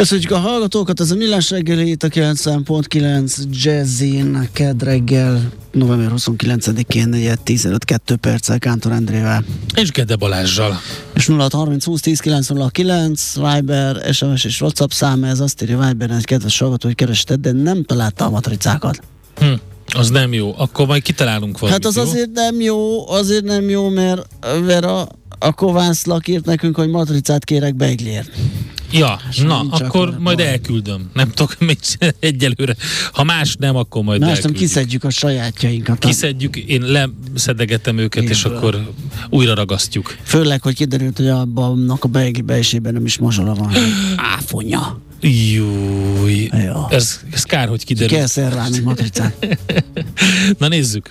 Köszönjük a hallgatókat, ez a Millás reggeli itt a 90.9 Jazzin, kedd reggel, november 29-én 15 2 perccel Kántor Endrével. És Gede Balázsjal. És 0630 20 10 909, Viber, SMS és WhatsApp szám, ez azt írja Viberen egy kedves hallgató, hogy kerested, de nem találta a matricákat. Hm. Az nem jó. Akkor majd kitalálunk valamit, Hát az jó? azért nem jó, azért nem jó, mert Vera a Kovászlak írt nekünk, hogy matricát kérek Beiglért. Ja, na, nincs akkor akkor majd elküldöm. Nem tudok még egyelőre. Ha más nem, akkor majd Más nem elküldjük. kiszedjük a sajátjainkat. Kiszedjük, én leszedegetem őket, és Igen. akkor újra ragasztjuk. Főleg, hogy kiderült, hogy abban a beigli beesében nem is mazsola van. Áfonya. Júj. Jó. Ez, ez kár, hogy kiderül. Kell szerválni matricát. Na nézzük.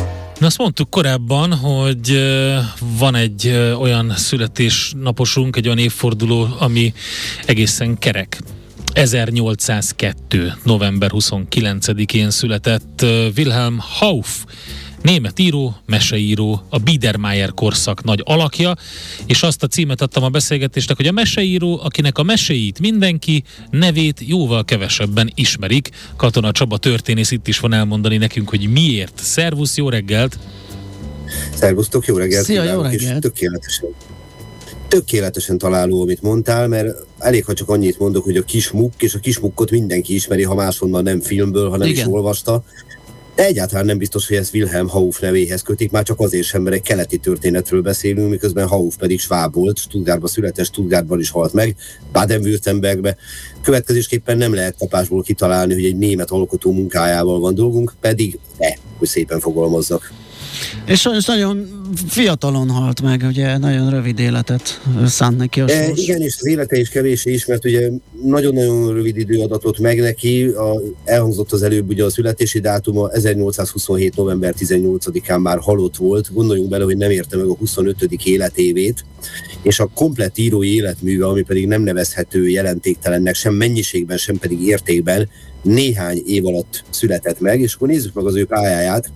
Na azt mondtuk korábban, hogy van egy olyan születésnaposunk, egy olyan évforduló, ami egészen kerek. 1802. november 29-én született Wilhelm Hauff, német író, meseíró, a Biedermeier korszak nagy alakja, és azt a címet adtam a beszélgetésnek, hogy a meseíró, akinek a meséit mindenki, nevét jóval kevesebben ismerik. Katona Csaba történész itt is van elmondani nekünk, hogy miért. Szervusz, jó reggelt! Szervusztok, jó reggelt! Szia, jó és reggelt. Tökéletesen, tökéletesen találó, amit mondtál, mert elég, ha csak annyit mondok, hogy a kismuk, és a kismukkot mindenki ismeri, ha máshonnan nem filmből, hanem Igen. is olvasta. De egyáltalán nem biztos, hogy ezt Wilhelm Hauff nevéhez kötik, már csak azért sem, mert egy keleti történetről beszélünk, miközben Hauff pedig sváb volt, Stuttgartban született, Stuttgartban is halt meg, Baden-Württembergbe. Következésképpen nem lehet kapásból kitalálni, hogy egy német alkotó munkájával van dolgunk, pedig de, hogy szépen fogalmazzak. És sajnos nagyon fiatalon halt meg, ugye nagyon rövid életet szánt neki a E, sors. igen, és az élete is kevés is, mert ugye nagyon-nagyon rövid idő adatot meg neki. A, elhangzott az előbb ugye a születési dátuma, 1827. november 18-án már halott volt. Gondoljunk bele, hogy nem érte meg a 25. életévét, és a komplett írói életműve, ami pedig nem nevezhető jelentéktelennek sem mennyiségben, sem pedig értékben, néhány év alatt született meg, és akkor nézzük meg az ő pályáját,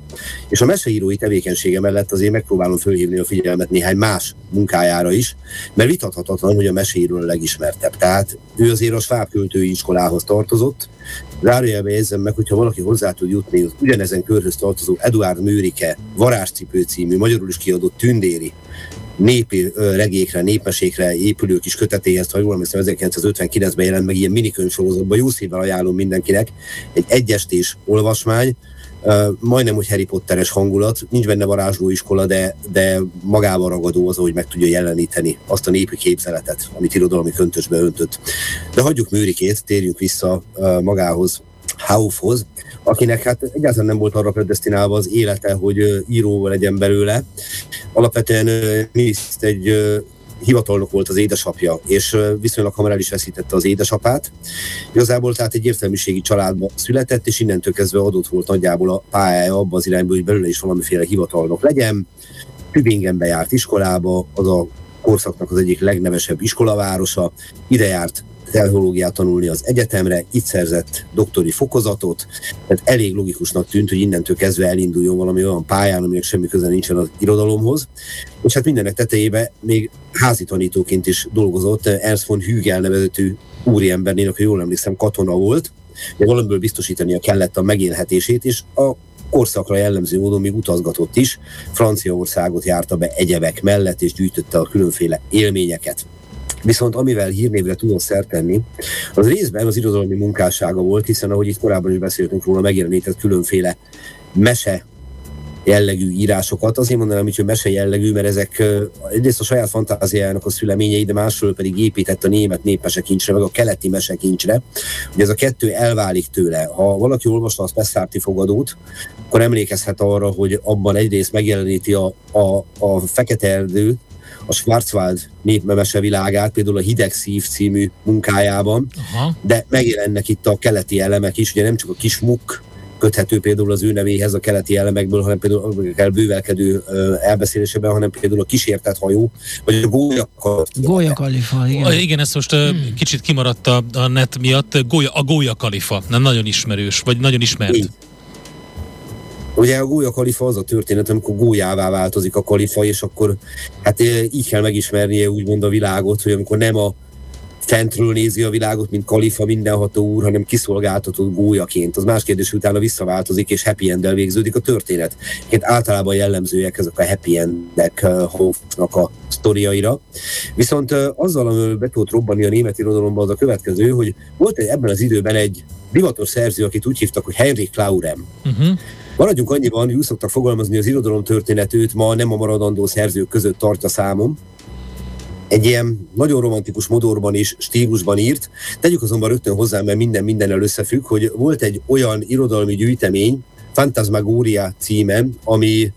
és a meseírói tevékenysége mellett azért megpróbálom fölhívni a figyelmet néhány más munkájára is, mert vitathatatlan, hogy a meséről a legismertebb. Tehát ő azért a sváb költői iskolához tartozott. Zárójelbe érzem meg, hogyha valaki hozzá tud jutni az ugyanezen körhöz tartozó Eduard Mőrike Varázscipő című, magyarul is kiadott tündéri népi regékre, népmesékre épülő kis kötetéhez, ha jól emlékszem, 1959-ben jelent meg ilyen minikönyv sorozatban, jó szívvel ajánlom mindenkinek, egy egyestés olvasmány, majdnem, hogy Harry Potteres hangulat, nincs benne varázslóiskola, de, de magával ragadó az, hogy meg tudja jeleníteni azt a népi képzeletet, amit irodalmi köntösbe öntött. De hagyjuk Mőrikét, térjünk vissza magához, Hauffhoz, akinek hát egyáltalán nem volt arra predestinálva az élete, hogy író legyen belőle. Alapvetően ö, Liszt egy hivatalnok volt az édesapja, és viszonylag hamar el is veszítette az édesapát. Igazából tehát egy értelmiségi családba született, és innentől kezdve adott volt nagyjából a pályája abba az irányba, hogy belőle is valamiféle hivatalnok legyen. Tübingenbe járt iskolába, az a korszaknak az egyik legnevesebb iskolavárosa, ide járt teológiát tanulni az egyetemre, itt szerzett doktori fokozatot, tehát elég logikusnak tűnt, hogy innentől kezdve elinduljon valami olyan pályán, aminek semmi köze nincsen az irodalomhoz. És hát mindennek tetejébe még házi tanítóként is dolgozott, Ernst von Hügel nevezetű úriembernél, aki jól emlékszem, katona volt, de valamiből biztosítania kellett a megélhetését, és a korszakra jellemző módon még utazgatott is. Franciaországot járta be egyebek mellett, és gyűjtötte a különféle élményeket. Viszont amivel hírnévre tudott szert az részben az irodalmi munkássága volt, hiszen ahogy itt korábban is beszéltünk róla, megjelenített különféle mese jellegű írásokat. Azért mondanám hogy mese jellegű, mert ezek egyrészt a saját fantáziájának a szüleményei, de másról pedig épített a német népmesekincsre, meg a keleti mesekincsre. Ugye ez a kettő elválik tőle. Ha valaki olvasta a Spessárti fogadót, akkor emlékezhet arra, hogy abban egyrészt megjeleníti a, a, a Fekete Erdő, a Schwarzwald népmemese világát, például a Hideg Szív című munkájában, Aha. de megjelennek itt a keleti elemek is, ugye nem csak a kis muk köthető például az ő nevéhez a keleti elemekből, hanem például kell bővelkedő elbeszélésében, hanem például a kísértett hajó, vagy a gólya Gólya kalifa, igen. Igen, ez most hmm. kicsit kimaradt a, a net miatt. Gólya, a gólya kalifa, nem nagyon ismerős, vagy nagyon ismert. Így. Ugye a gólya kalifa az a történet, amikor gólyává változik a kalifa, és akkor hát így kell megismernie úgymond a világot, hogy amikor nem a fentről nézi a világot, mint kalifa mindenható úr, hanem kiszolgáltatott gólyaként. Az más kérdés, hogy utána visszaváltozik, és happy end végződik a történet. Én általában jellemzőek ezek a happy endek uh, a sztoriaira. Viszont uh, azzal, amivel be tudott robbani a német irodalomban, az a következő, hogy volt egy, ebben az időben egy divatos szerző, akit úgy hívtak, hogy Henrik Claurem. Uh-huh. Maradjunk annyiban, hogy úgy szoktak fogalmazni, az irodalom történetőt ma nem a maradandó szerzők között tartja számom, egy ilyen nagyon romantikus modorban és stílusban írt. Tegyük azonban rögtön hozzá, mert minden mindennel összefügg, hogy volt egy olyan irodalmi gyűjtemény, Fantasmagoria címen, ami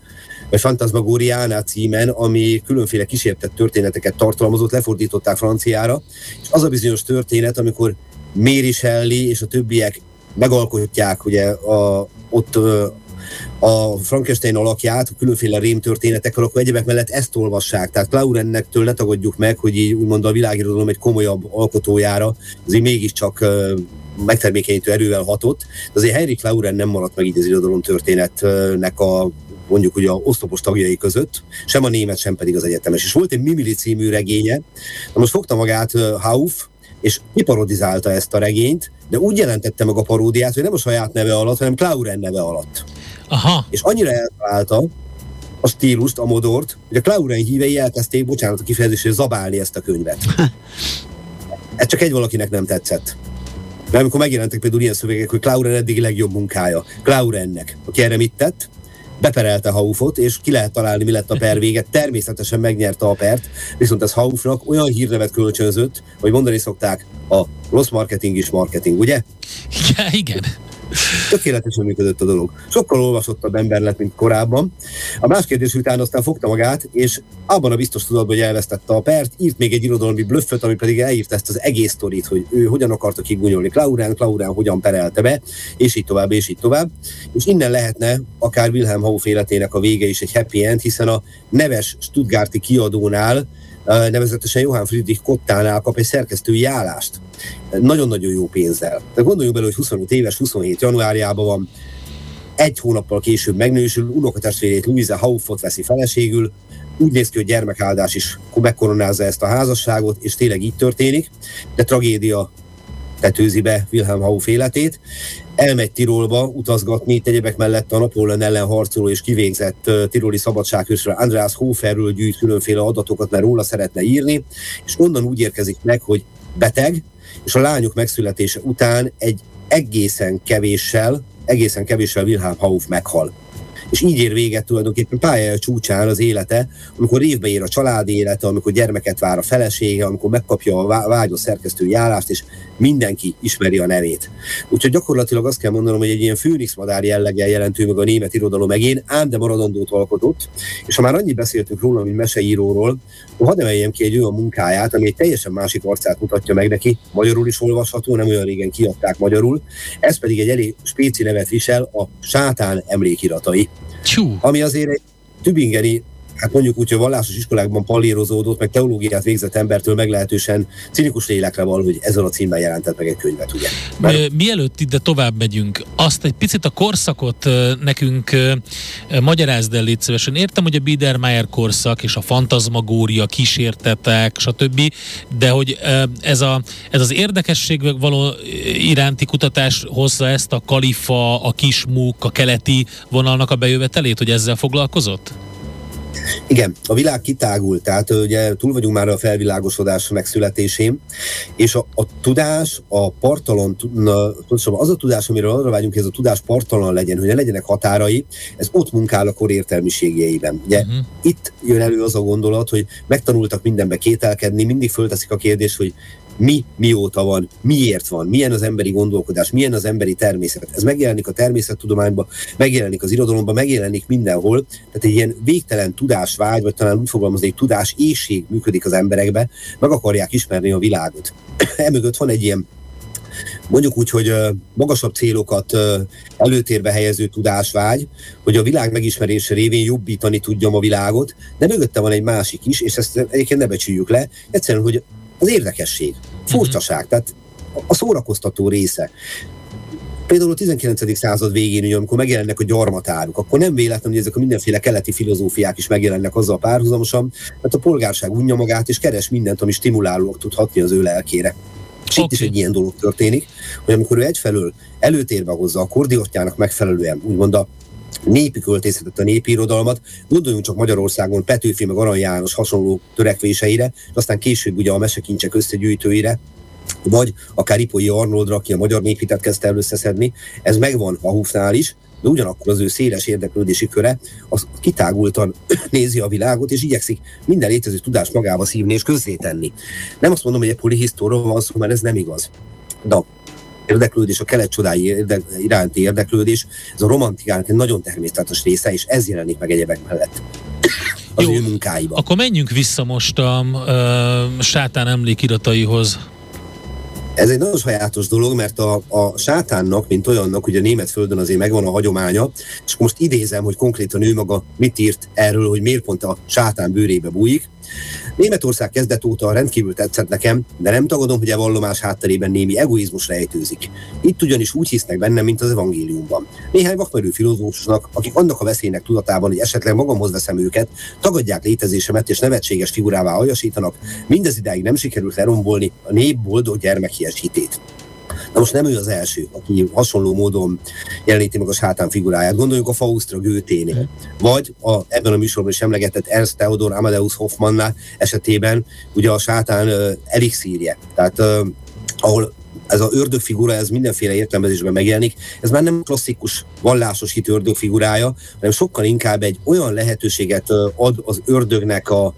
vagy Fantasmagoriana címen, ami különféle kísértett történeteket tartalmazott, lefordították franciára, és az a bizonyos történet, amikor Mary Shelley és a többiek megalkotják ugye a, ott a Frankenstein alakját, a különféle rémtörténetekkel, akkor egyebek mellett ezt olvassák. Tehát Claurennektől ne tagadjuk meg, hogy így úgymond a világirodalom egy komolyabb alkotójára, azért mégiscsak megtermékenyítő erővel hatott, de azért Henry Clauren nem maradt meg így az irodalom történetnek a mondjuk ugye a oszlopos tagjai között, sem a német, sem pedig az egyetemes. És volt egy Mimili című regénye, na most fogta magát Hauf, és kiparodizálta ezt a regényt, de úgy jelentette meg a paródiát, hogy nem a saját neve alatt, hanem Clauren neve alatt. Aha. És annyira eltalálta a stílust, a modort, hogy a Clauren hívei elkezdték, bocsánat a kifejezésre, zabálni ezt a könyvet. Ez csak egy valakinek nem tetszett. Mert amikor megjelentek például ilyen szövegek, hogy Clauren eddig legjobb munkája, Claurennek, aki erre mit tett? Beperelte Haufot, és ki lehet találni, mi lett a per vége. Természetesen megnyerte a pert, viszont ez Haufnak olyan hírnevet kölcsönzött, hogy mondani szokták, a rossz marketing is marketing, ugye? Ja, igen. Tökéletesen működött a dolog. Sokkal olvasottabb ember lett, mint korábban. A más kérdés után aztán fogta magát, és abban a biztos tudatban, hogy elvesztette a pert, írt még egy irodalmi blöfföt, ami pedig elírta ezt az egész sztorit, hogy ő hogyan akarta kigúnyolni Klaurán, Klaurán hogyan perelte be, és így tovább, és így tovább. És innen lehetne akár Wilhelm Hauff életének a vége is egy happy end, hiszen a neves Stuttgarti kiadónál nevezetesen Johann Friedrich Kottánál kap egy szerkesztői állást. Nagyon-nagyon jó pénzzel. De gondoljunk bele, hogy 25 éves, 27 januárjában van, egy hónappal később megnősül, unokatestvérét Louisa Hauffot veszi feleségül, úgy néz ki, hogy gyermekáldás is megkoronázza ezt a házasságot, és tényleg így történik, de tragédia tetőzi be Wilhelm Hauff életét. Elmegy Tirolba utazgatni, itt egyebek mellett a Napóleon ellen harcoló és kivégzett tiroli szabadsághősről András Hoferről gyűjt különféle adatokat, mert róla szeretne írni, és onnan úgy érkezik meg, hogy beteg, és a lányok megszületése után egy egészen kevéssel, egészen kevéssel Wilhelm Hauff meghal és így ér véget tulajdonképpen pályája csúcsán az élete, amikor évbe ér a családi élete, amikor gyermeket vár a felesége, amikor megkapja a vágyó szerkesztői állást, és mindenki ismeri a nevét. Úgyhogy gyakorlatilag azt kell mondanom, hogy egy ilyen főnix madár jelleggel jelentő meg a német irodalom megén, ám de maradandót alkotott, és ha már annyit beszéltünk róla, mint meseíróról, hadd emeljem ki egy olyan munkáját, ami egy teljesen másik arcát mutatja meg neki, magyarul is olvasható, nem olyan régen kiadták magyarul, ez pedig egy elég spéci nevet visel, a Sátán emlékiratai. Csú. Ami azért egy tübingeni hát mondjuk úgy, hogy vallásos iskolákban palírozódott, meg teológiát végzett embertől meglehetősen cinikus lélekre val, hogy ezzel a címmel jelentett meg egy könyvet, ugye? Mert... Mielőtt ide tovább megyünk, azt egy picit a korszakot nekünk magyarázd el, légy szívesen. Értem, hogy a Biedermeier korszak és a fantazmagória, kísértetek, stb., de hogy ez, a, ez az érdekesség való iránti kutatás hozza ezt a kalifa, a kismúk, a keleti vonalnak a bejövetelét, hogy ezzel foglalkozott? Igen, a világ kitágult, tehát ugye túl vagyunk már a felvilágosodás megszületésén, és a, a tudás, a partalan, pontosabban az a tudás, amiről arra vágyunk, hogy ez a tudás partalan legyen, hogy ne legyenek határai, ez ott munkál a kor értelmiségjeiben. Ugye uh-huh. itt jön elő az a gondolat, hogy megtanultak mindenbe kételkedni, mindig fölteszik a kérdést, hogy mi mióta van, miért van, milyen az emberi gondolkodás, milyen az emberi természet. Ez megjelenik a természettudományban, megjelenik az irodalomban, megjelenik mindenhol. Tehát egy ilyen végtelen tudásvágy, vagy talán úgy fogalmazni, egy tudás éjség működik az emberekbe, meg akarják ismerni a világot. Emögött van egy ilyen mondjuk úgy, hogy magasabb célokat előtérbe helyező tudásvágy, hogy a világ megismerése révén jobbítani tudjam a világot, de mögötte van egy másik is, és ezt egyébként ne becsüljük le, egyszerűen, hogy az érdekesség, furcsaság, tehát a szórakoztató része. Például a 19. század végén, ugye, amikor megjelennek a gyarmatáruk, akkor nem véletlen, hogy ezek a mindenféle keleti filozófiák is megjelennek azzal párhuzamosan, mert a polgárság unja magát és keres mindent, ami stimulálóak tud hatni az ő lelkére. És okay. itt is egy ilyen dolog történik, hogy amikor ő egyfelől előtérbe hozza a kordiotjának megfelelően, úgymond a népi költészetet, a népi irodalmat. Gondoljunk csak Magyarországon Petőfi meg Arany János hasonló törekvéseire, és aztán később ugye a mesekincsek összegyűjtőire, vagy akár Ipolyi Arnoldra, aki a magyar néphitet kezdte el összeszedni. Ez megvan a Hufnál is, de ugyanakkor az ő széles érdeklődési köre az kitágultan nézi a világot, és igyekszik minden létező tudást magába szívni és közzétenni. Nem azt mondom, hogy egy polihisztóról van szó, mert ez nem igaz. De érdeklődés, a kelet csodái érde, iránti érdeklődés, ez a romantikának egy nagyon természetes része, és ez jelenik meg egyebek mellett az Jó, ő munkáiban. Akkor menjünk vissza most a, a sátán emlékirataihoz. Ez egy nagyon sajátos dolog, mert a, a sátánnak, mint olyannak, ugye a német földön azért megvan a hagyománya, és most idézem, hogy konkrétan ő maga mit írt erről, hogy miért pont a sátán bőrébe bújik. Németország kezdet óta rendkívül tetszett nekem, de nem tagadom, hogy a vallomás hátterében némi egoizmus rejtőzik. Itt ugyanis úgy hisznek bennem, mint az evangéliumban. Néhány vakmerő filozófusnak, akik annak a veszélynek tudatában, hogy esetleg magamhoz veszem őket, tagadják létezésemet és nevetséges figurává aljasítanak, mindez idáig nem sikerült lerombolni a nép boldog gyermekies hitét. Na most nem ő az első, aki hasonló módon jeleníti meg a sátán figuráját. Gondoljunk a Faustra Gőténél. Vagy a, ebben a műsorban is emlegetett Ernst Theodor Amadeus Hoffmannál esetében ugye a sátán uh, elixírje. Tehát uh, ahol ez az ördögfigura, ez mindenféle értelmezésben megjelenik. Ez már nem klasszikus vallásos hit ördögfigurája, hanem sokkal inkább egy olyan lehetőséget ad az ördögnek a,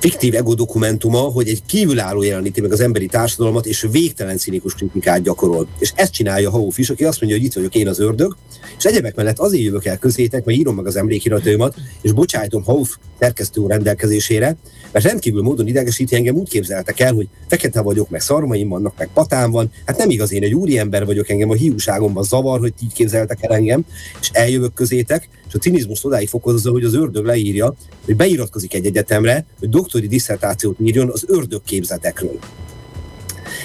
fiktív ego dokumentuma, hogy egy kívülálló jeleníti meg az emberi társadalmat, és végtelen színikus kritikát gyakorol. És ezt csinálja Hauf is, aki azt mondja, hogy itt vagyok én az ördög, és egyebek mellett azért jövök el közétek, mert írom meg az emlékirataimat, és bocsájtom Hauf szerkesztő rendelkezésére, mert rendkívül módon idegesíti engem, úgy képzeltek el, hogy fekete vagyok, meg szarmaim vannak, meg patám van. Hát nem igaz, én egy úri ember vagyok, engem a hiúságomban zavar, hogy így képzeltek el engem, és eljövök közétek, és a cinizmus odáig fokozza, hogy az ördög leírja, hogy beiratkozik egy egyetemre, hogy doktori diszertációt írjon az ördög képzetekről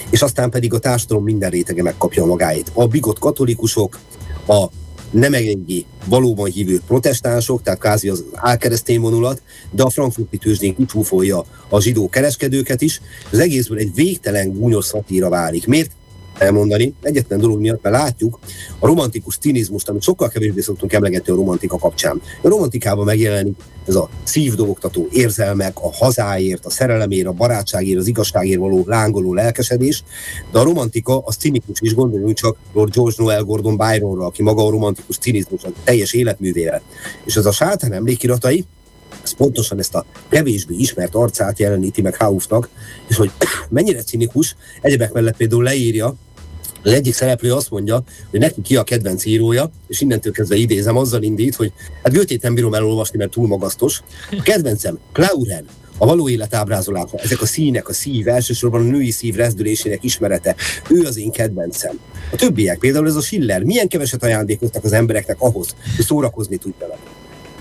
és aztán pedig a társadalom minden rétege megkapja magáét. A bigott katolikusok, a nem eléggé valóban hívő protestánsok, tehát kázi az álkeresztény vonulat, de a frankfurti tőzsdén kicsúfolja a zsidó kereskedőket is. Az egészből egy végtelen gúnyos szatíra válik. Miért? Elmondani. Egyetlen dolog miatt, mert látjuk a romantikus cinizmust, amit sokkal kevésbé szoktunk emlegetni a romantika kapcsán. A romantikában megjelenik ez a szívdologtató érzelmek, a hazáért, a szerelemért, a barátságért, az igazságért való lángoló lelkesedés, de a romantika az cinikus is, gondoljunk csak Lord George Noel Gordon Byronra, aki maga a romantikus cinizmus, a teljes életművére. És ez a sátán emlékiratai, ez pontosan ezt a kevésbé ismert arcát jeleníti meg Haufnak, és hogy mennyire cinikus, egyebek mellett például leírja, az egyik szereplő azt mondja, hogy neki ki a kedvenc írója, és innentől kezdve idézem, azzal indít, hogy hát Götét nem bírom elolvasni, mert túl magasztos. A kedvencem, Clauren, a való élet ábrázolása, ezek a színek, a szív, elsősorban a női szív rezdülésének ismerete, ő az én kedvencem. A többiek, például ez a Schiller, milyen keveset ajándékoztak az embereknek ahhoz, hogy szórakozni tudjanak.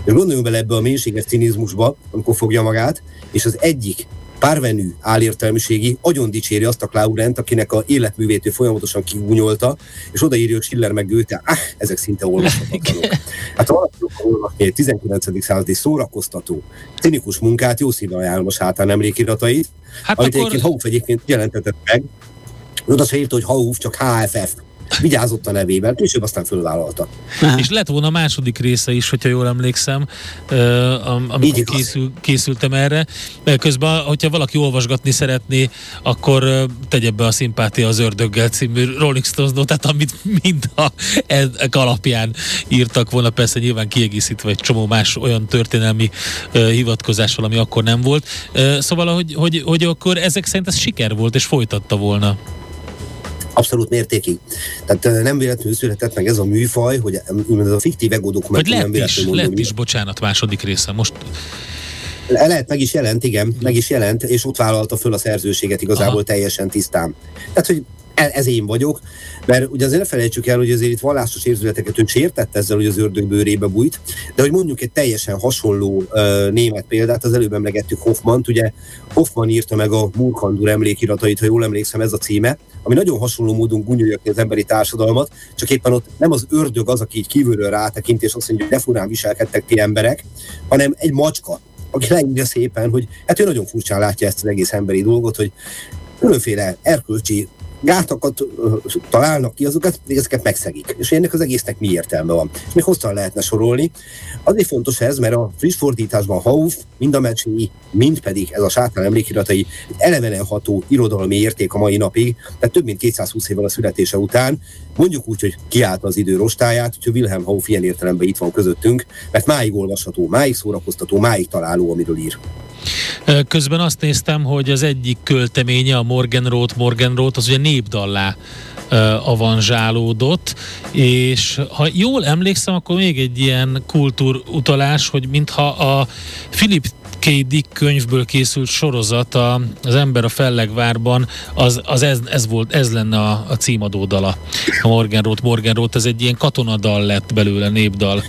És gondoljunk bele ebbe a mélységes cinizmusba, amikor fogja magát, és az egyik párvenű álértelmiségi agyon dicséri azt a Claurent, akinek a életművét ő folyamatosan kigúnyolta, és odaírja, hogy Schiller meg Goethe, ah, ezek szinte olvashatatlanok. Hát ha valaki olvasni egy 19. századi szórakoztató, cinikus munkát, jó szívvel ajánlom a sátán emlékiratait, hát amit akkor... egyébként Hauf egyébként jelentetett meg, oda se írta, hogy Hauf, csak HFF vigyázott a nevével, később aztán fölvállalta. És lett volna a második része is, hogyha jól emlékszem, amikor készül, készültem erre. Közben, hogyha valaki olvasgatni szeretné, akkor tegye be a szimpátia az ördöggel című Rolling Stones notát, amit mind a ezek alapján írtak volna, persze nyilván kiegészítve egy csomó más olyan történelmi hivatkozás, ami akkor nem volt. Szóval, hogy, hogy, hogy akkor ezek szerint ez siker volt, és folytatta volna. Abszolút mértékig. Tehát nem véletlenül született meg ez a műfaj, hogy ez a fiktív ego dokumentum nem véletlenül is, lett is, bocsánat, második része. Most le lehet, meg is jelent, igen, meg is jelent, és ott vállalta föl a szerzőséget igazából Aha. teljesen tisztán. Tehát, hogy e, ez én vagyok, mert ugye azért ne felejtsük el, hogy azért itt vallásos érzületeket ő sértett ezzel, hogy az ördög bőrébe bújt, de hogy mondjuk egy teljesen hasonló uh, német példát, az előbb emlegettük Hoffmant, ugye Hoffman írta meg a Murkandur emlékiratait, ha jól emlékszem, ez a címe, ami nagyon hasonló módon gunyolja az emberi társadalmat, csak éppen ott nem az ördög az, aki így kívülről rátekint, és azt mondja, hogy de viselkedtek ti emberek, hanem egy macska, aki leírja szépen, hogy hát ő nagyon furcsán látja ezt az egész emberi dolgot, hogy különféle erkölcsi gátakat találnak ki, azokat még ezeket megszegik. És ennek az egésznek mi értelme van? És még hosszan lehetne sorolni. Azért fontos ez, mert a friss fordításban Hauf, mind a meccsei, mind pedig ez a sátán emlékiratai elevenen ható irodalmi érték a mai napig, tehát több mint 220 évvel a születése után, mondjuk úgy, hogy kiállt az idő rostáját, hogy Wilhelm Hauf ilyen értelemben itt van közöttünk, mert máig olvasható, máig szórakoztató, máig találó, amiről ír. Közben azt néztem, hogy az egyik költeménye, a Morgenrót, Morgenrót, az ugye népdallá avanzsálódott, és ha jól emlékszem, akkor még egy ilyen kultúrutalás, hogy mintha a Philip K. Dick könyvből készült sorozat, a, az ember a Fellegvárban, az, az ez, ez, volt, ez lenne a, a címadó dala. A Morgenrót, Morgenrót, ez egy ilyen katonadal lett belőle, népdal.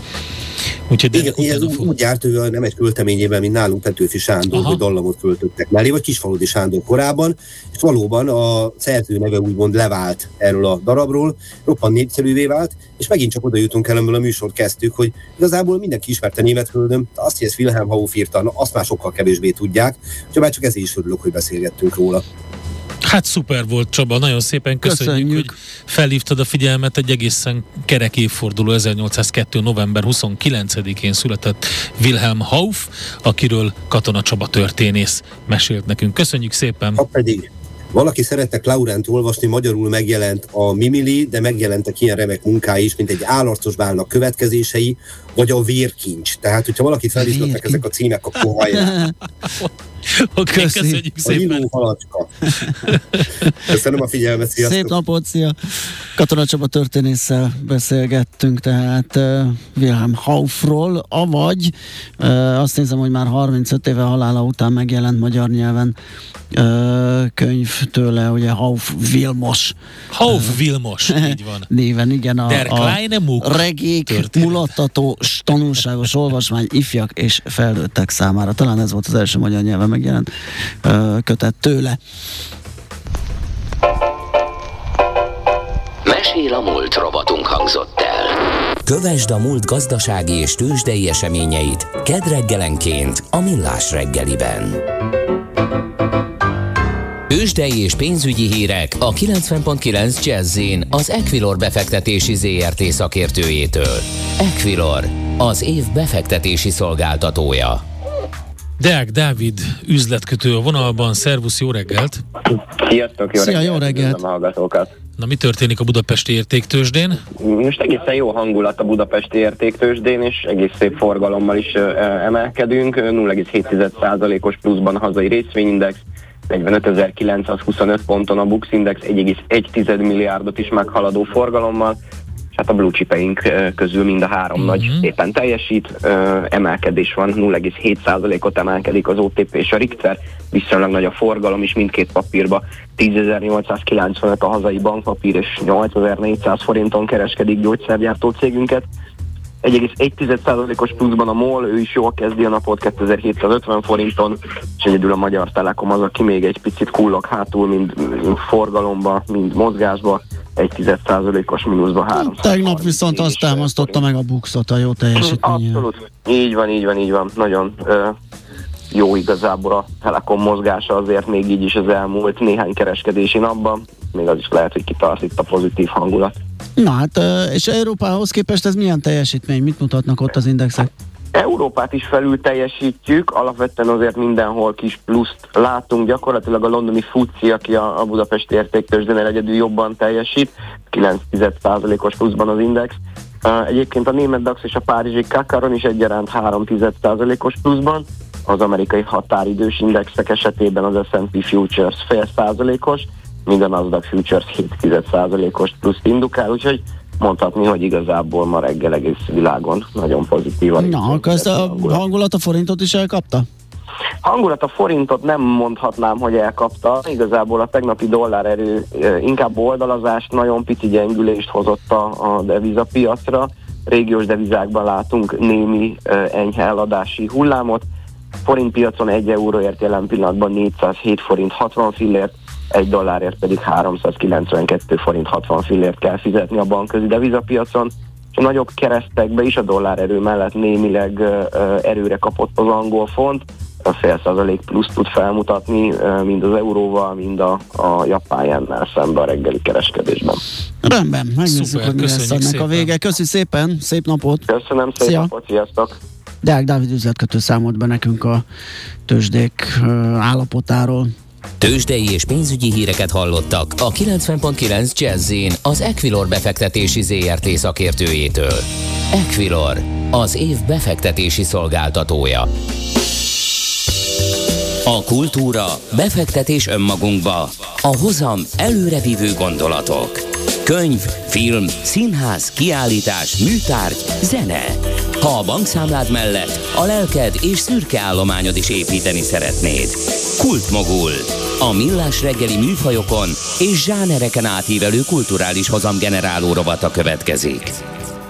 Úgyhogy Igen, ez úgy, úgy járt, hogy nem egy költeményében, mint nálunk Petőfi Sándor, Aha. hogy dallamot költöttek mellé, vagy Kisfaludi Sándor korábban, és valóban a szerző neve úgymond levált erről a darabról, roppant népszerűvé vált, és megint csak oda jutunk el, a műsort kezdtük, hogy igazából mindenki ismerte Németföldön, azt, hogy ez Wilhelm Hauff írta, azt már sokkal kevésbé tudják, úgyhogy már csak ezért is örülök, hogy beszélgettünk róla. Hát szuper volt Csaba, nagyon szépen köszönjük, köszönjük. hogy felhívtad a figyelmet egy egészen kerek évforduló 1802. november 29-én született Wilhelm Hauff, akiről Katona Csaba történész mesélt nekünk. Köszönjük szépen! Ha pedig valaki szerette Laurent olvasni, magyarul megjelent a Mimili, de megjelentek ilyen remek munkái is, mint egy állarcos bálnak következései, vagy a vérkincs. Tehát, hogyha valakit felizgatnak ezek a címek, akkor hajrá. Köszönjük szépen. A Köszönöm a figyelmet, sziasztok. Szép napot, szia. Katona Csaba történésszel beszélgettünk, tehát uh, Wilhelm Haufról, avagy uh, azt nézem, hogy már 35 éve halála után megjelent magyar nyelven uh, könyv tőle, ugye Hauf Vilmos. Hauf Vilmos, így van. Néven, igen. A, Der a regék, mulattató, tanulságos olvasmány ifjak és felnőttek számára. Talán ez volt az első magyar nyelven megjelent kötet tőle. Mesél a múlt robotunk hangzott el. Kövesd a múlt gazdasági és tőzsdei eseményeit kedd reggelenként a Millás reggeliben. Tőzsdei és pénzügyi hírek a 90.9 jazz az Equilor befektetési ZRT szakértőjétől. Equilor, az év befektetési szolgáltatója. Deák Dávid üzletkötő a vonalban. Szervusz, jó reggelt! Sziasztok, jó Szia, reggelt! Jó reggelt. A hallgatókat. Na, mi történik a budapesti értéktősdén? Most egészen jó hangulat a budapesti értéktősdén, és egész szép forgalommal is emelkedünk. 0,7%-os pluszban a hazai részvényindex, 45.925 ponton a Bux Index 1,1 milliárdot is meghaladó forgalommal, hát a blue chipeink közül mind a három uh-huh. nagy éppen teljesít, emelkedés van, 0,7%-ot emelkedik az OTP és a Richter, viszonylag nagy a forgalom is mindkét papírba, 10.895 a hazai bankpapír és 8.400 forinton kereskedik gyógyszergyártó cégünket, 1,1%-os pluszban a MOL, ő is jól kezdi a napot 2750 forinton, és egyedül a Magyar Telekom az, aki még egy picit kullog hátul, mind, mind forgalomba, mind mozgásba, egy 10%-os mínuszba három. Tegnap viszont azt támasztotta meg a bukszot a jó teljesítménye. Abszolút. Így van, így van, így van. Nagyon ö, jó igazából a Telekom mozgása azért még így is az elmúlt néhány kereskedési napban. Még az is lehet, hogy kitart itt a pozitív hangulat. Na hát, és Európához képest ez milyen teljesítmény? Mit mutatnak ott az indexek? Európát is felül teljesítjük, alapvetően azért mindenhol kis pluszt látunk, gyakorlatilag a londoni FUCI, aki a, a Budapesti értéktősdénél egyedül jobban teljesít, 9%-os pluszban az index. Uh, egyébként a német DAX és a párizsi Kakaron is egyaránt 3,1%-os pluszban, az amerikai határidős indexek esetében az S&P Futures fél százalékos, minden Nasdaq Futures 7,1%-os plusz indukál, úgyhogy mondhatni, hogy igazából ma reggel egész világon nagyon pozitívan. Na, akkor ezt a hangulat a forintot is elkapta? Hangulat a forintot nem mondhatnám, hogy elkapta. Igazából a tegnapi dollárerő inkább oldalazást, nagyon pici gyengülést hozott a, a devizapiacra. Régiós devizákban látunk némi enyhe eladási hullámot. Forint piacon 1 euróért jelen pillanatban 407 forint 60 fillért, egy dollárért pedig 392 forint 60 fillért kell fizetni a bankközi devizapiacon. A nagyobb keresztekbe is a dollár erő mellett némileg erőre kapott az angol font, a fél százalék plusz tud felmutatni, mind az euróval, mind a, a japán jennel szembe a reggeli kereskedésben. Rendben, megnézzük, Szuper, hogy mi lesz ennek a vége. Köszönjük szépen, szép napot! Köszönöm, szép Szia. napot, sziasztok! Deák Dávid üzletkötő számolt be nekünk a tőzsdék állapotáról. Tőzsdei és pénzügyi híreket hallottak a 90.9 jazz az Equilor befektetési ZRT szakértőjétől. Equilor, az év befektetési szolgáltatója. A kultúra, befektetés önmagunkba, a hozam előrevívő gondolatok. Könyv, film, színház, kiállítás, műtárgy, zene. Ha a bankszámlád mellett a lelked és szürke állományod is építeni szeretnéd. Kultmogul. A millás reggeli műfajokon és zsánereken átívelő kulturális hozamgeneráló rovata következik.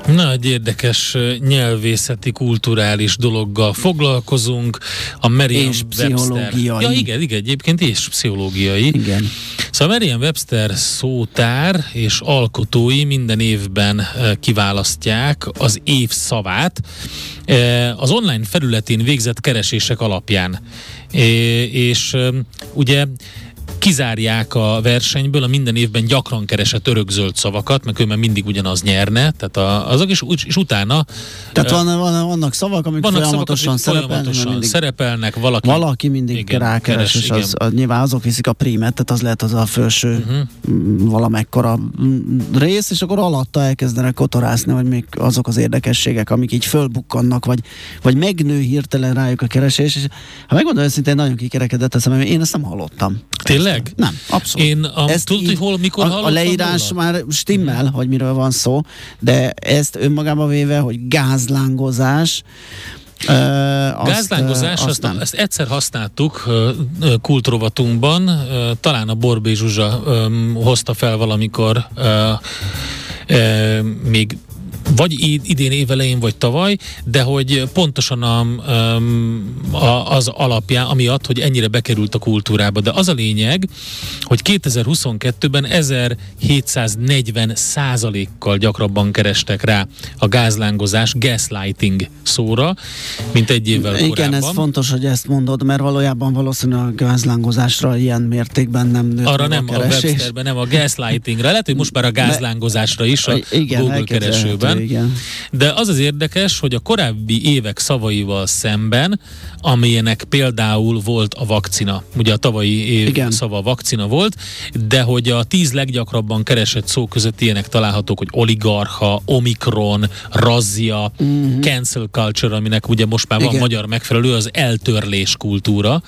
Na, egy érdekes nyelvészeti, kulturális dologgal foglalkozunk. A Merriam és pszichológiai. Ja, igen, igen, egyébként és pszichológiai. Igen. Szóval Merriam Webster szótár és alkotói minden évben kiválasztják az év szavát az online felületén végzett keresések alapján. És ugye kizárják a versenyből a minden évben gyakran keresett örökzöld szavakat, mert ő mindig ugyanaz nyerne, tehát a, azok is, és utána... Tehát van, van, vannak szavak, amik vannak folyamatosan, szavak, amik folyamatosan mindig, szerepelnek, valaki, valaki mindig igen, rákeres, keres, és az, az, nyilván azok viszik a prímet, tehát az lehet az a felső uh-huh. valamekkora rész, és akkor alatta elkezdenek kotorászni, vagy még azok az érdekességek, amik így fölbukkannak, vagy, vagy megnő hirtelen rájuk a keresés, és ha megmondom őszintén, nagyon kikerekedett eszem, én ezt nem hallottam. Tényleg? Nem, abszolút. Én a, ezt tudod, hogy hol, mikor a, a leírás róla? már stimmel, hmm. hogy miről van szó, de ezt önmagában véve, hogy gázlángozás, Uh, Gázlángozás, azt, azt, azt, ezt egyszer használtuk uh, kultrovatunkban, uh, talán a Borbé Zsuzsa um, hozta fel valamikor uh, uh, még vagy idén évelején, vagy tavaly, de hogy pontosan a, a, az alapján, amiatt, hogy ennyire bekerült a kultúrába. De az a lényeg, hogy 2022-ben 1740 százalékkal gyakrabban kerestek rá a gázlángozás, gaslighting szóra, mint egy évvel Igen, korábban. ez fontos, hogy ezt mondod, mert valójában valószínűleg a gázlángozásra ilyen mértékben nem nőtt Arra nem a, a Websterben, nem a gaslightingra. Lehet, hogy most már a gázlángozásra is a igen, Google keresőben igen. De az az érdekes, hogy a korábbi évek szavaival szemben, amilyenek például volt a vakcina, ugye a tavalyi év igen. szava vakcina volt, de hogy a tíz leggyakrabban keresett szó között ilyenek találhatók, hogy oligarcha, omikron, razzia, uh-huh. cancel culture, aminek ugye most már igen. van magyar megfelelő, az eltörlés kultúra,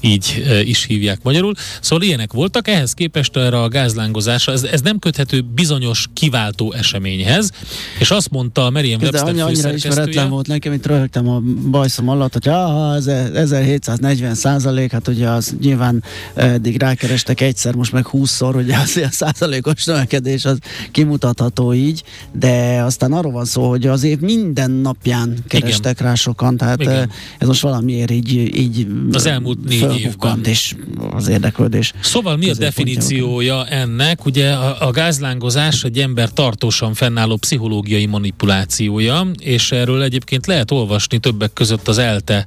így e, is hívják magyarul. Szóval ilyenek voltak, ehhez képest erre a gázlángozásra, ez, ez nem köthető bizonyos kiváltó eseményhez, és azt mondta a Merriam Webster De annyira ismeretlen volt nekem, mint röhögtem a bajszom alatt, hogy ah, ez 1740 százalék, hát ugye az nyilván eddig rákerestek egyszer, most meg 20-szor, ugye az ilyen százalékos növekedés az kimutatható így, de aztán arról van szó, hogy az év minden napján kerestek Igen. rá sokan, tehát Igen. ez most valamiért így, így az elmúlt négy évben. és az érdeklődés. Szóval mi a definíciója ennek? Ugye a, a gázlángozás egy ember tartósan fennálló pszichológiai pszichológiai manipulációja, és erről egyébként lehet olvasni többek között az ELTE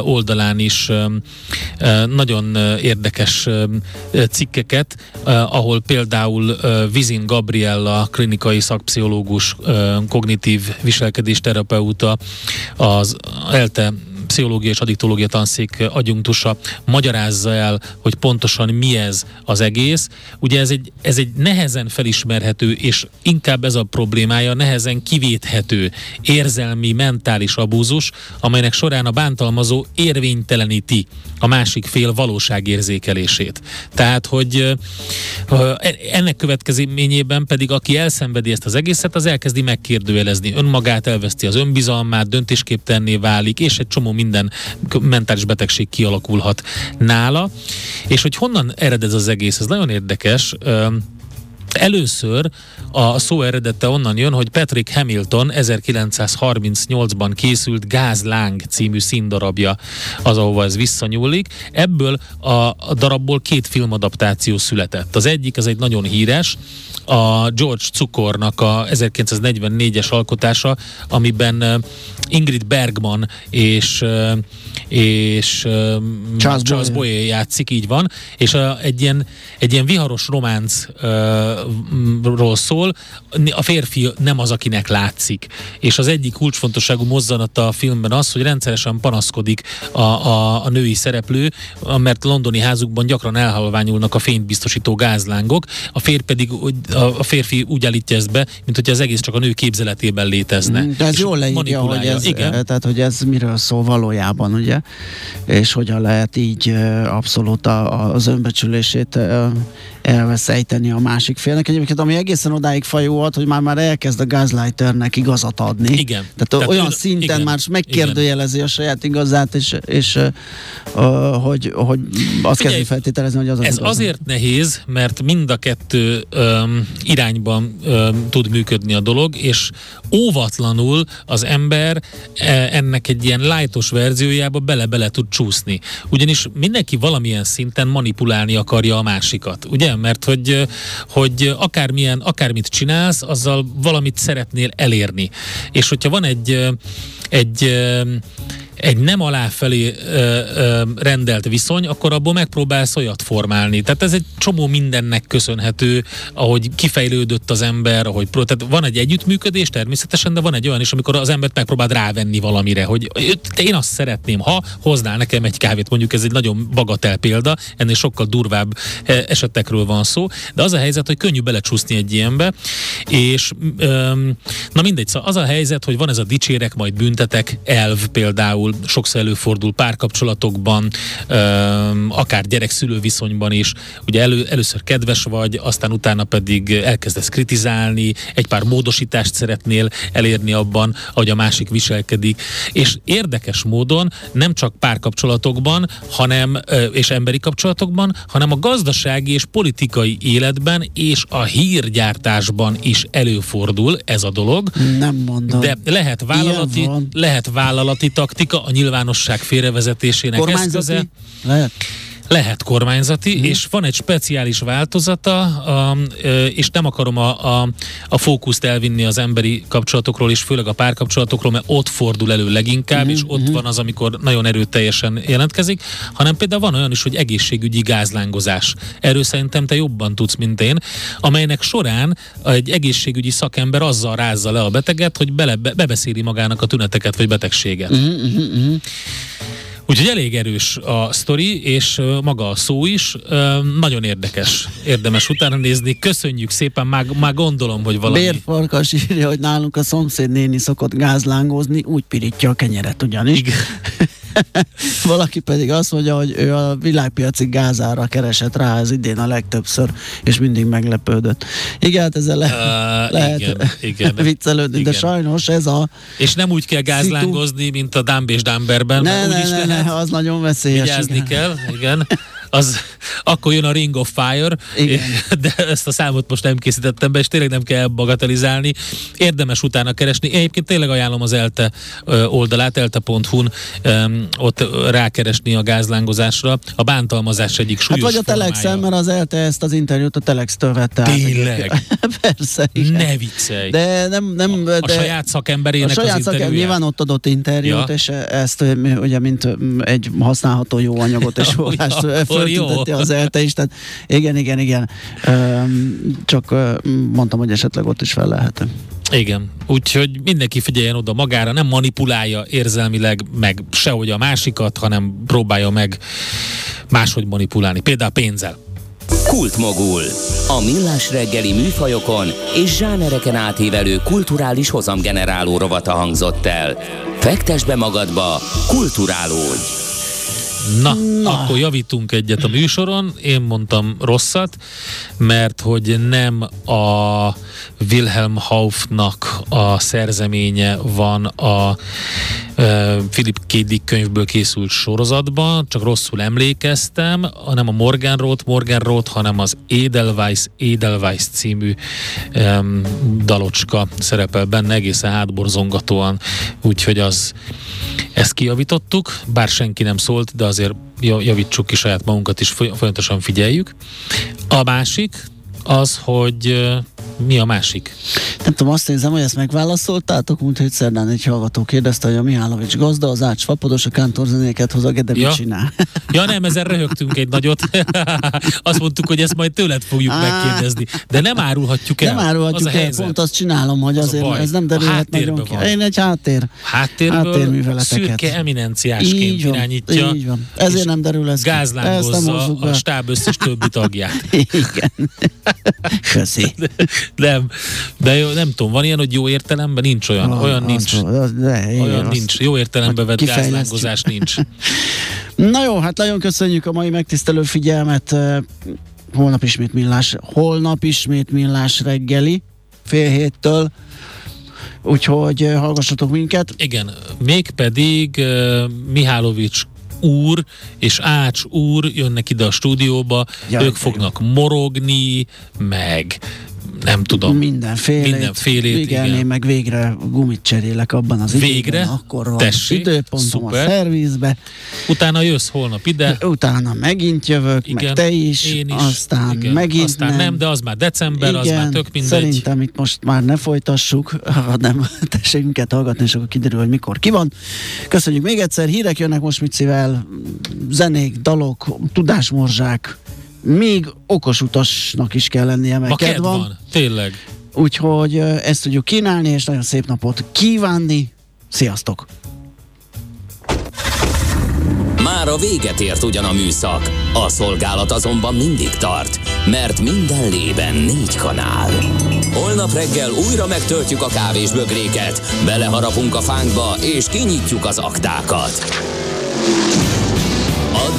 oldalán is nagyon érdekes cikkeket, ahol például Vizin Gabriella, klinikai szakpszichológus, kognitív viselkedésterapeuta, az ELTE pszichológia és adiktológia tanszék adjunktusa magyarázza el, hogy pontosan mi ez az egész. Ugye ez egy, ez egy nehezen felismerhető, és inkább ez a problémája, nehezen kivéthető érzelmi, mentális abúzus, amelynek során a bántalmazó érvényteleníti a másik fél valóságérzékelését. Tehát, hogy ennek következményében pedig aki elszenvedi ezt az egészet, az elkezdi megkérdőjelezni önmagát, elveszti az önbizalmát, döntésképtenné válik, és egy csomó minden mentális betegség kialakulhat nála. És hogy honnan ered ez az egész, ez nagyon érdekes. Először a szó eredete onnan jön, hogy Patrick Hamilton 1938-ban készült Gázláng című színdarabja az, ahova ez visszanyúlik. Ebből a darabból két filmadaptáció született. Az egyik, az egy nagyon híres, a George Cukornak a 1944-es alkotása, amiben Ingrid Bergman és és Charles, Charles Boyer játszik, így van, és a, egy, ilyen, egy ilyen viharos románcról szól, a férfi nem az, akinek látszik. És az egyik kulcsfontosságú mozzanata a filmben az, hogy rendszeresen panaszkodik a, a, a női szereplő, mert londoni házukban gyakran elhalványulnak a fényt biztosító gázlángok, a férfi pedig a férfi úgy állítja ezt be, mint hogy az egész csak a nő képzeletében létezne. De ez jól leírja, hogy ez, Igen. tehát hogy ez miről szól valójában, ugye? és hogyan lehet így abszolút az önbecsülését elveszejteni a másik félnek. Egyébként ami egészen odáig fajolt, hogy már már elkezd a Gaslighternek igazat adni. Igen. Tehát, Tehát olyan ő, szinten igen, már megkérdőjelezi igen. a saját igazát, és, és uh, hogy, hogy azt Figyelj, kezdi feltételezni, hogy az az Ez igaz. azért nehéz, mert mind a kettő um, irányban um, tud működni a dolog, és óvatlanul az ember e, ennek egy ilyen lájtos verziójába bele-bele tud csúszni. Ugyanis mindenki valamilyen szinten manipulálni akarja a másikat, ugye? mert hogy, hogy akármilyen, akármit csinálsz, azzal valamit szeretnél elérni. És hogyha van egy, egy egy nem aláfelé ö, ö, rendelt viszony, akkor abból megpróbálsz olyat formálni. Tehát ez egy csomó mindennek köszönhető, ahogy kifejlődött az ember, ahogy tehát van egy együttműködés természetesen, de van egy olyan is, amikor az embert megpróbáld rávenni valamire, hogy én azt szeretném, ha hoznál nekem egy kávét, mondjuk ez egy nagyon bagatel példa, ennél sokkal durvább esetekről van szó, de az a helyzet, hogy könnyű belecsúszni egy ilyenbe, és öm, na mindegy, szóval az a helyzet, hogy van ez a dicsérek, majd büntetek elv például, sokszor előfordul párkapcsolatokban, akár gyerek-szülő viszonyban is. Ugye elő, először kedves vagy, aztán utána pedig elkezdesz kritizálni, egy pár módosítást szeretnél elérni abban, ahogy a másik viselkedik. És érdekes módon nem csak párkapcsolatokban, hanem, és emberi kapcsolatokban, hanem a gazdasági és politikai életben és a hírgyártásban is előfordul ez a dolog. Nem mondom. De lehet vállalati, lehet vállalati taktika, a nyilvánosság félrevezetésének eszköze. Lehet. Lehet kormányzati, mm. és van egy speciális változata, a, és nem akarom a, a, a fókuszt elvinni az emberi kapcsolatokról, és főleg a párkapcsolatokról, mert ott fordul elő leginkább, mm. és ott mm. van az, amikor nagyon erőteljesen jelentkezik, hanem például van olyan is, hogy egészségügyi gázlángozás. Erről szerintem te jobban tudsz, mint én, amelynek során egy egészségügyi szakember azzal rázza le a beteget, hogy bele, be, bebeszéli magának a tüneteket vagy betegséget. Mm-hmm. Úgyhogy elég erős a sztori, és maga a szó is. Nagyon érdekes, érdemes utána nézni. Köszönjük szépen, már, már gondolom, hogy valami... Bérfarkas írja, hogy nálunk a szomszéd néni szokott gázlángozni, úgy pirítja a kenyeret ugyanis. Igen. Valaki pedig azt mondja, hogy ő a világpiaci gázára keresett rá az idén a legtöbbször, és mindig meglepődött. Igen, hát ezzel le- uh, lehet igen, igen, viccelődni, igen. de sajnos ez a... És nem úgy kell gázlángozni, szitu... mint a Dumb és Dumberben, ne, ne, ne, ne, az nagyon veszélyes. Vigyázni igen. kell, igen az akkor jön a Ring of Fire, Igen. de ezt a számot most nem készítettem be, és tényleg nem kell bagatelizálni. Érdemes utána keresni. Én egyébként tényleg ajánlom az ELTE oldalát, elte.hu-n ott rákeresni a gázlángozásra. A bántalmazás egyik súlyos Hát vagy a Telexen, mert az ELTE ezt az interjút a Telex-től vette Tényleg? Persze. Igen. Ne viccelj. De nem, nem, a, de a saját szakemberének a saját az szakember, nyilván ott adott interjút, ja. és ezt ugye mint egy használható jó anyagot és forrást föltünteti az ELTE is, tehát igen, igen, igen. Csak mondtam, hogy esetleg ott is fel lehet. Igen, úgyhogy mindenki figyeljen oda magára, nem manipulálja érzelmileg meg sehogy a másikat, hanem próbálja meg máshogy manipulálni, például pénzzel. Kultmogul. A millás reggeli műfajokon és zsánereken átívelő kulturális hozamgeneráló rovata hangzott el. Fektes be magadba, kulturálódj! Na, Na, akkor javítunk egyet a műsoron. Én mondtam rosszat, mert hogy nem a Wilhelm Haufnak a szerzeménye van a Philip K. Dick könyvből készült sorozatban, csak rosszul emlékeztem, hanem a Morgan Roth, Morgan Roth, hanem az Edelweiss, Edelweiss című um, dalocska szerepel benne egészen hátborzongatóan, úgyhogy az ezt kijavítottuk, bár senki nem szólt, de azért javítsuk ki saját magunkat is, folyamatosan figyeljük. A másik az, hogy mi a másik? Nem tudom, azt érzem, hogy ezt megválaszoltátok, múlt hogy szerdán egy hallgató kérdezte, hogy a Mihálovics gazda, az ács fapados, a kántorzenéket hoz, a Gede ja. csinál. Ja nem, ezen röhögtünk egy nagyot. azt mondtuk, hogy ezt majd tőled fogjuk Á. megkérdezni. De nem árulhatjuk el. Nem árulhatjuk az el, pont azt csinálom, hogy az azért ez nem derülhet nagyon ki. Én egy háttér. Háttérből Háttérműveleteket. szürke eminenciásként így van, irányítja. Így van. Ezért nem derül ez Gázlángozza a stáb összes többi tagját. Igen. Köszi. Nem, de jó, nem tudom, van ilyen, hogy jó értelemben? Nincs olyan. Van, olyan nincs. Az, de, olyan azt, nincs. Jó értelemben vett gázlángozás nincs. Na jó, hát nagyon köszönjük a mai megtisztelő figyelmet. Holnap ismét millás, holnap ismét millás reggeli, fél héttől. Úgyhogy hallgassatok minket. Igen, mégpedig uh, Mihálovics úr és Ács úr jönnek ide a stúdióba, ja, ők fognak morogni, meg nem tudom. Mindenfélét. Mindenfélét, igen. igen. Meg végre gumit cserélek abban az végre? időben. Akkor van Tessék, időpontom szuper. a szervizbe. Utána jössz holnap ide. Utána megint jövök, igen, meg te is. Én is. Aztán igen. megint Aztán nem. nem, de az már december, igen, az már tök mindegy. Szerintem itt most már ne folytassuk, ha nem tessék minket hallgatni, és akkor kiderül, hogy mikor ki van. Köszönjük még egyszer, hírek jönnek most Micivel, zenék, dalok, tudásmorzsák, még okos utasnak is kell lennie, mert kedv van. van. Tényleg. Úgyhogy ezt tudjuk kínálni, és nagyon szép napot kívánni. Sziasztok! Már a véget ért ugyan a műszak, a szolgálat azonban mindig tart, mert minden lében négy kanál. Holnap reggel újra megtöltjük a kávés bögréket, beleharapunk a fánkba és kinyitjuk az aktákat.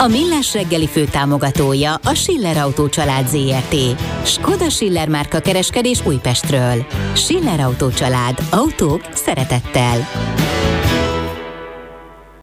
A Millás reggeli fő támogatója a Schiller Autó család ZRT. Skoda Schiller márka kereskedés Újpestről. Schiller Autó család. Autók szeretettel.